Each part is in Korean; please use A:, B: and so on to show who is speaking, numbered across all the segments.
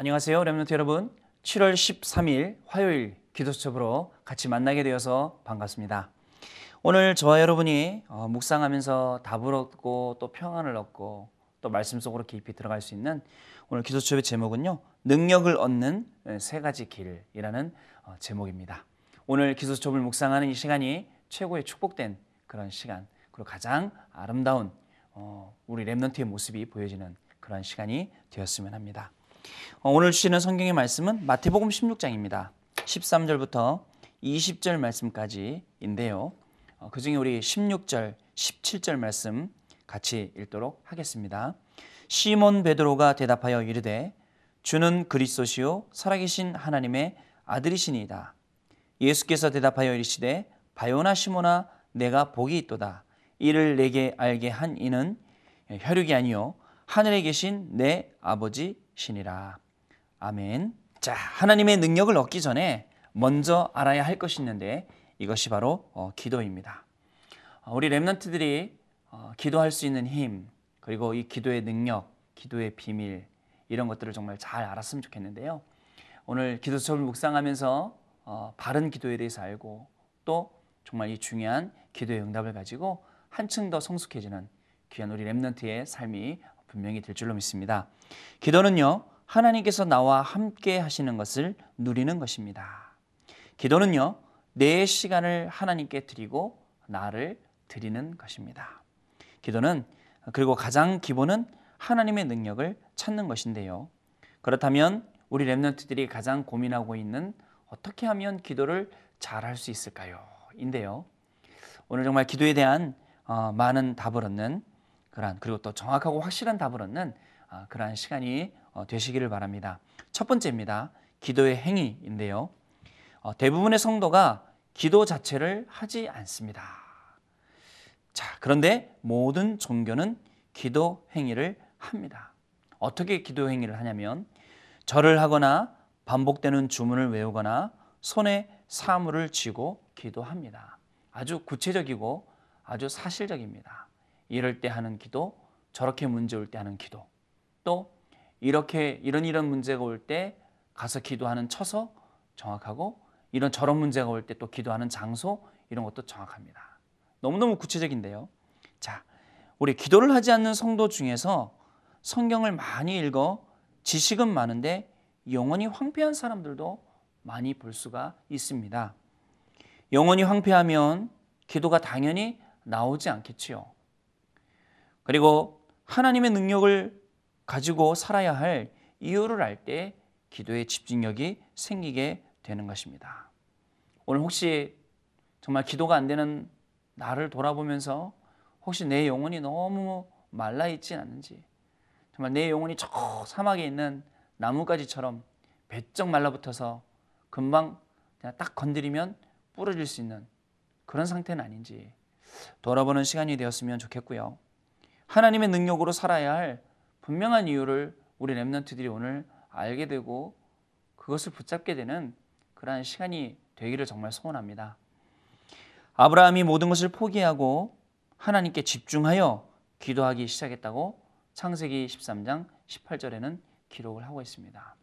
A: 안녕하세요. 렘넌트 여러분. 7월 13일 화요일 기도 수첩으로 같이 만나게 되어서 반갑습니다. 오늘 저와 여러분이 어, 묵상하면서 답을 얻고 또 평안을 얻고 또 말씀 속으로 깊이 들어갈 수 있는 오늘 기도 수첩의 제목은요. 능력을 얻는 세 가지 길이라는 어, 제목입니다. 오늘 기도 수첩을 묵상하는 이 시간이 최고의 축복된 그런 시간 그리고 가장 아름다운 어, 우리 렘넌트의 모습이 보여지는 그런 시간이 되었으면 합니다. 어, 오늘 주시는 성경의 말씀은 마태복음 16장입니다. 13절부터 20절 말씀까지인데요. 어, 그 중에 우리 16절, 17절 말씀 같이 읽도록 하겠습니다. 시몬 베드로가 대답하여 이르되 주는 그리스도시요 살아계신 하나님의 아들이시니이다. 예수께서 대답하여 이르시되 바요나 시모나 내가 복이 있도다. 이를 내게 알게 한 이는 혈육이 아니요 하늘에 계신 내 아버지 시니라. 아멘. 자, 하나님의 능력을 얻기 전에 먼저 알아야 할 것이 있는데 이것이 바로 어, 기도입니다. 어, 우리 렘넌트들이 어, 기도할 수 있는 힘 그리고 이 기도의 능력, 기도의 비밀 이런 것들을 정말 잘 알았으면 좋겠는데요. 오늘 기도 수업을 묵상하면서 어, 바른 기도에 대해서 알고 또 정말 이 중요한 기도의 응답을 가지고 한층 더 성숙해지는 귀한 우리 렘넌트의 삶이 분명히 될 줄로 믿습니다. 기도는요, 하나님께서 나와 함께 하시는 것을 누리는 것입니다. 기도는요, 내 시간을 하나님께 드리고 나를 드리는 것입니다. 기도는 그리고 가장 기본은 하나님의 능력을 찾는 것인데요. 그렇다면 우리 렘넌트들이 가장 고민하고 있는 어떻게 하면 기도를 잘 할 수 있을까요? 인데요. 오늘 정말 기도에 대한 어, 많은 답을 얻는 그러한 그리고 또 정확하고 확실한 답을 얻는 어, 그러한 시간이 어, 되시기를 바랍니다. 첫 번째입니다. 기도의 행위인데요. 어, 대부분의 성도가 기도 자체를 하지 않습니다. 자, 그런데 모든 종교는 기도 행위를 합니다. 어떻게 기도 행위를 하냐면 절을 하거나 반복되는 주문을 외우거나 손에 사물을 쥐고 기도합니다. 아주 구체적이고 아주 사실적입니다. 이럴 때 하는 기도, 저렇게 문제 올 때 하는 기도, 또 이렇게 이런 이런 문제가 올 때 가서 기도하는 처소 정확하고 이런 저런 문제가 올 때 또 기도하는 장소 이런 것도 정확합니다. 너무너무 구체적인데요. 자, 우리 기도를 하지 않는 성도 중에서 성경을 많이 읽어 지식은 많은데 영원히 황폐한 사람들도 많이 볼 수가 있습니다. 영원히 황폐하면 기도가 당연히 나오지 않겠지요. 그리고 하나님의 능력을 가지고 살아야 할 이유를 알 때 기도의 집중력이 생기게 되는 것입니다. 오늘 혹시 정말 기도가 안 되는 나를 돌아보면서 혹시 내 영혼이 너무 말라 있지 않는지 정말 내 영혼이 저 사막에 있는 나뭇가지처럼 배쩍 말라붙어서 금방 그냥 딱 건드리면 부러질 수 있는 그런 상태는 아닌지 돌아보는 시간이 되었으면 좋겠고요. 하나님의 능력으로 살아야 할 분명한 이유를 우리 랩런트들이 오늘 알게 되고 그것을 붙잡게 되는 그러한 시간이 되기를 정말 소원합니다. 아브라함이 모든 것을 포기하고 하나님께 집중하여 기도하기 시작했다고 창세기 13장 18절에는 기록을 하고 있습니다.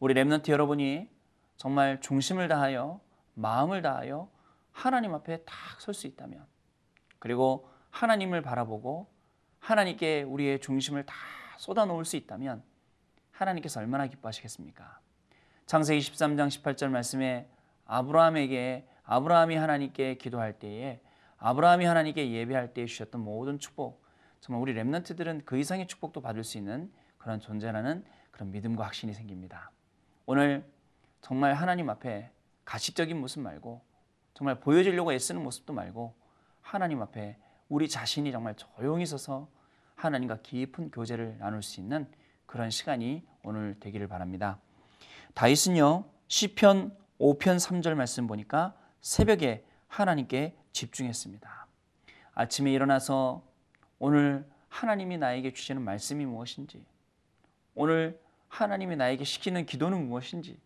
A: 우리 랩런트 여러분이 정말 중심을 다하여 마음을 다하여 하나님 앞에 딱 설 수 있다면 그리고 하나님을 바라보고 하나님께 우리의 중심을 다 쏟아 놓을 수 있다면 하나님께서 얼마나 기뻐하시겠습니까? 창세기 13장 18절 말씀에 아브라함에게 아브라함이 하나님께 기도할 때에 아브라함이 하나님께 예배할 때에 주셨던 모든 축복 정말 우리 렘넌트들은 그 이상의 축복도 받을 수 있는 그런 존재라는 그런 믿음과 확신이 생깁니다. 오늘 정말 하나님 앞에 가식적인 모습 말고 정말 보여지려고 애쓰는 모습도 말고 하나님 앞에 우리 자신이 정말 조용히 서서 하나님과 깊은 교제를 나눌 수 있는 그런 시간이 오늘 되기를 바랍니다. 다윗은요 시편 5편 3절 말씀 보니까 새벽에 하나님께 집중했습니다. 아침에 일어나서 오늘 하나님이 나에게 주시는 말씀이 무엇인지, 오늘 하나님이 나에게 시키는 기도는 무엇인지,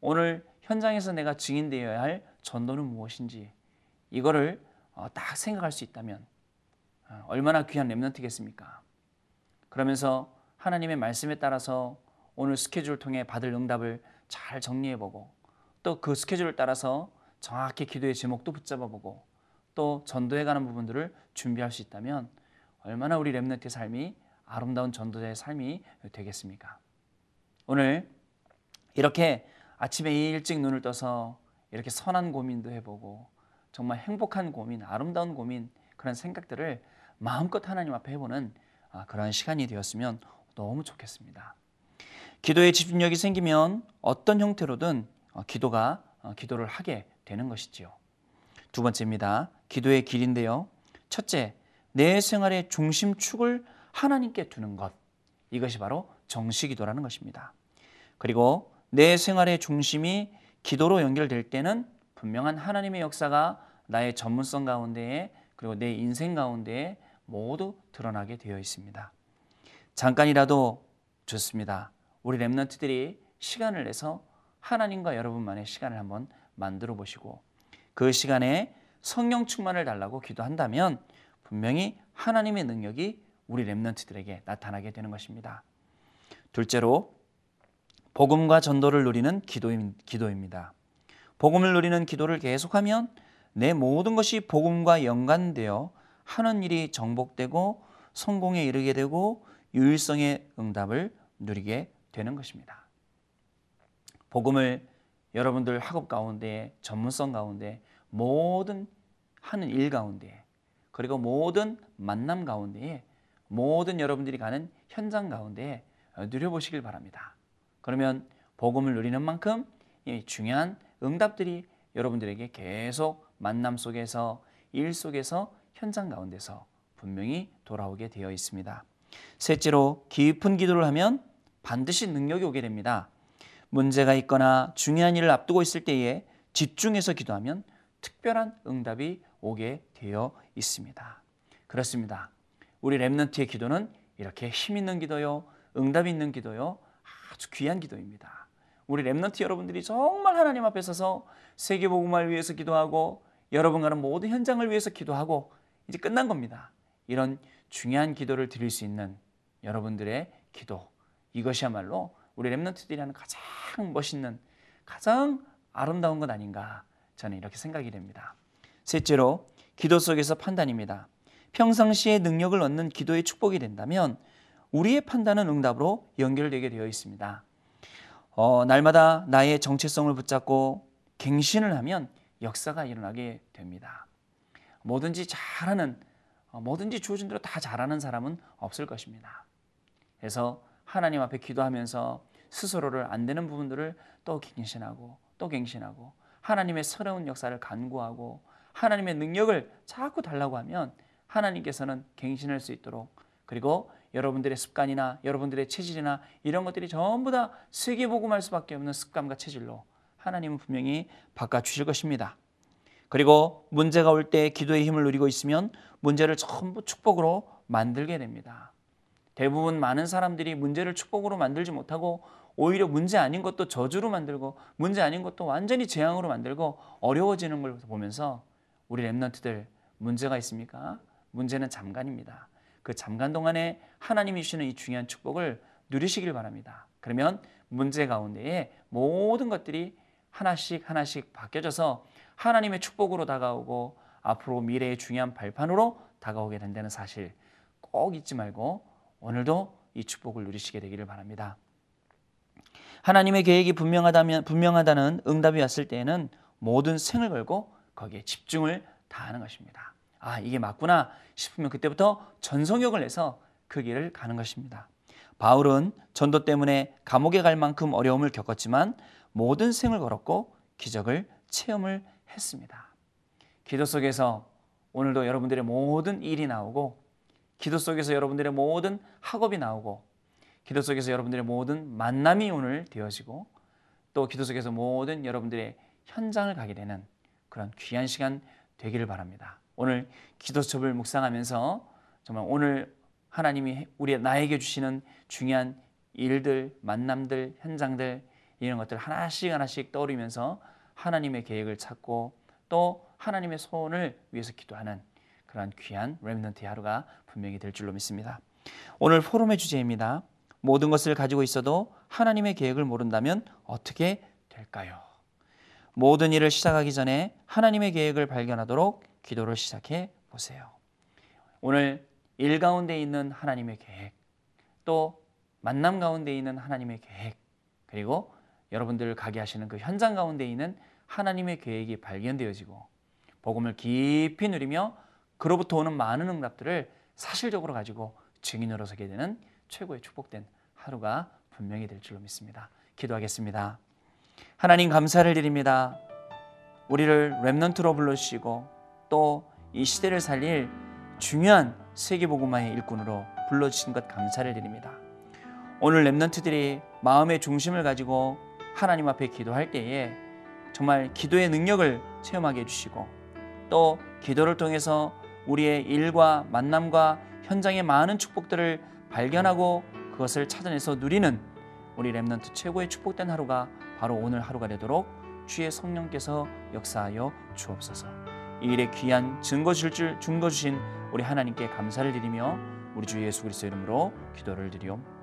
A: 오늘 현장에서 내가 증인되어야 할 전도는 무엇인지, 이거를 어, 딱 생각할 수 있다면 어, 얼마나 귀한 렘넌트겠습니까? 그러면서 하나님의 말씀에 따라서 오늘 스케줄을 통해 받을 응답을 잘 정리해보고 또 그 스케줄을 따라서 정확히 기도의 제목도 붙잡아보고 또 전도해가는 부분들을 준비할 수 있다면 얼마나 우리 렘넌트의 삶이 아름다운 전도자의 삶이 되겠습니까? 오늘 이렇게 아침에 일찍 눈을 떠서 이렇게 선한 고민도 해보고 정말 행복한 고민, 아름다운 고민 그런 생각들을 마음껏 하나님 앞에 해보는 아, 그런 시간이 되었으면 너무 좋겠습니다. 기도에 집중력이 생기면 어떤 형태로든 어, 기도가 어, 기도를 하게 되는 것이지요. 두 번째입니다. 기도의 길인데요. 첫째, 내 생활의 중심축을 하나님께 두는 것. 이것이 바로 정시기도라는 것입니다. 그리고 내 생활의 중심이 기도로 연결될 때는 분명한 하나님의 역사가 나의 전문성 가운데에 그리고 내 인생 가운데에 모두 드러나게 되어 있습니다. 잠깐이라도 좋습니다. 우리 랩런트들이 시간을 내서 하나님과 여러분만의 시간을 한번 만들어 보시고 그 시간에 성령 충만을 달라고 기도한다면 분명히 하나님의 능력이 우리 랩런트들에게 나타나게 되는 것입니다. 둘째로 복음과 전도를 누리는 기도입니다. 복음을 누리는 기도를 계속하면 내 모든 것이 복음과 연관되어 하는 일이 정복되고 성공에 이르게 되고 유일성의 응답을 누리게 되는 것입니다. 복음을 여러분들 학업 가운데 전문성 가운데 모든 하는 일 가운데 그리고 모든 만남 가운데에 모든 여러분들이 가는 현장 가운데 누려보시길 바랍니다. 그러면 복음을 누리는 만큼 중요한 응답들이 여러분들에게 계속 만남 속에서 일 속에서 현장 가운데서 분명히 돌아오게 되어 있습니다. 셋째로 깊은 기도를 하면 반드시 능력이 오게 됩니다. 문제가 있거나 중요한 일을 앞두고 있을 때에 집중해서 기도하면 특별한 응답이 오게 되어 있습니다. 그렇습니다. 우리 랩런트의 기도는 이렇게 힘 있는 기도요, 응답 있는 기도요, 아주 귀한 기도입니다. 우리 랩런트 여러분들이 정말 하나님 앞에 서서 세계복음을 위해서 기도하고 여러분 가는 모든 현장을 위해서 기도하고 이제 끝난 겁니다. 이런 중요한 기도를 드릴 수 있는 여러분들의 기도 이것이야말로 우리 랩런트들이 하는 가장 멋있는 가장 아름다운 것 아닌가 저는 이렇게 생각이 됩니다. 셋째로 기도 속에서 판단입니다. 평상시에 능력을 얻는 기도의 축복이 된다면 우리의 판단은 응답으로 연결되게 되어 있습니다. 어, 날마다 나의 정체성을 붙잡고 갱신을 하면 역사가 일어나게 됩니다. 뭐든지 잘하는 어, 뭐든지 주어진 대로 다 잘하는 사람은 없을 것입니다. 그래서 하나님 앞에 기도하면서 스스로를 안 되는 부분들을 또 갱신하고 또 갱신하고 하나님의 새로운 역사를 간구하고 하나님의 능력을 자꾸 달라고 하면 하나님께서는 갱신할 수 있도록 그리고 여러분들의 습관이나 여러분들의 체질이나 이런 것들이 전부 다 세계복음할 수밖에 없는 습관과 체질로 하나님은 분명히 바꿔주실 것입니다. 그리고 문제가 올 때 기도의 힘을 누리고 있으면 문제를 전부 축복으로 만들게 됩니다. 대부분 많은 사람들이 문제를 축복으로 만들지 못하고 오히려 문제 아닌 것도 저주로 만들고 문제 아닌 것도 완전히 재앙으로 만들고 어려워지는 걸 보면서 우리 랩런트들 문제가 있습니까? 문제는 잠깐입니다. 그 잠깐 동안에 하나님이 주시는 이 중요한 축복을 누리시길 바랍니다. 그러면 문제 가운데에 모든 것들이 하나씩 하나씩 바뀌어져서 하나님의 축복으로 다가오고 앞으로 미래의 중요한 발판으로 다가오게 된다는 사실 꼭 잊지 말고 오늘도 이 축복을 누리시게 되기를 바랍니다. 하나님의 계획이 분명하다면 분명하다는 응답이 왔을 때에는 모든 생을 걸고 거기에 집중을 다하는 것입니다. 아, 이게 맞구나 싶으면 그때부터 전성역을 내서 그 길을 가는 것입니다. 바울은 전도 때문에 감옥에 갈 만큼 어려움을 겪었지만 모든 생을 걸었고 기적을 체험을 했습니다. 기도 속에서 오늘도 여러분들의 모든 일이 나오고 기도 속에서 여러분들의 모든 학업이 나오고 기도 속에서 여러분들의 모든 만남이 오늘 되어지고 또 기도 속에서 모든 여러분들의 현장을 가게 되는 그런 귀한 시간 되기를 바랍니다. 오늘 기도첩을 묵상하면서 정말 오늘 하나님이 우리 나에게 주시는 중요한 일들, 만남들, 현장들 이런 것들 하나씩 하나씩 떠오르면서 하나님의 계획을 찾고 또 하나님의 소원을 위해서 기도하는 그러한 귀한 렘넌트의 하루가 분명히 될 줄로 믿습니다. 오늘 포럼의 주제입니다. 모든 것을 가지고 있어도 하나님의 계획을 모른다면 어떻게 될까요? 모든 일을 시작하기 전에 하나님의 계획을 발견하도록 기도를 시작해 보세요. 오늘 일 가운데 있는 하나님의 계획, 또 만남 가운데 있는 하나님의 계획, 그리고 여러분들 가게 하시는 그 현장 가운데 있는 하나님의 계획이 발견되어지고 복음을 깊이 누리며 그로부터 오는 많은 응답들을 사실적으로 가지고 증인으로 서게 되는 최고의 축복된 하루가 분명히 될 줄로 믿습니다. 기도하겠습니다. 하나님 감사를 드립니다. 우리를 렘넌트로 불러주시고 또 이 시대를 살릴 중요한 세계복음화의 일꾼으로 불러주신 것 감사를 드립니다. 오늘 렘넌트들이 마음의 중심을 가지고 하나님 앞에 기도할 때에 정말 기도의 능력을 체험하게 해주시고 또 기도를 통해서 우리의 일과 만남과 현장의 많은 축복들을 발견하고 그것을 찾아내서 누리는 우리 렘넌트 최고의 축복된 하루가 바로 오늘 하루가 되도록 주의 성령께서 역사하여 주옵소서. 이 일에 귀한 증거 줄줄 증거 주신 우리 하나님께 감사를 드리며 우리 주 예수 그리스도 이름으로 기도를 드리옵.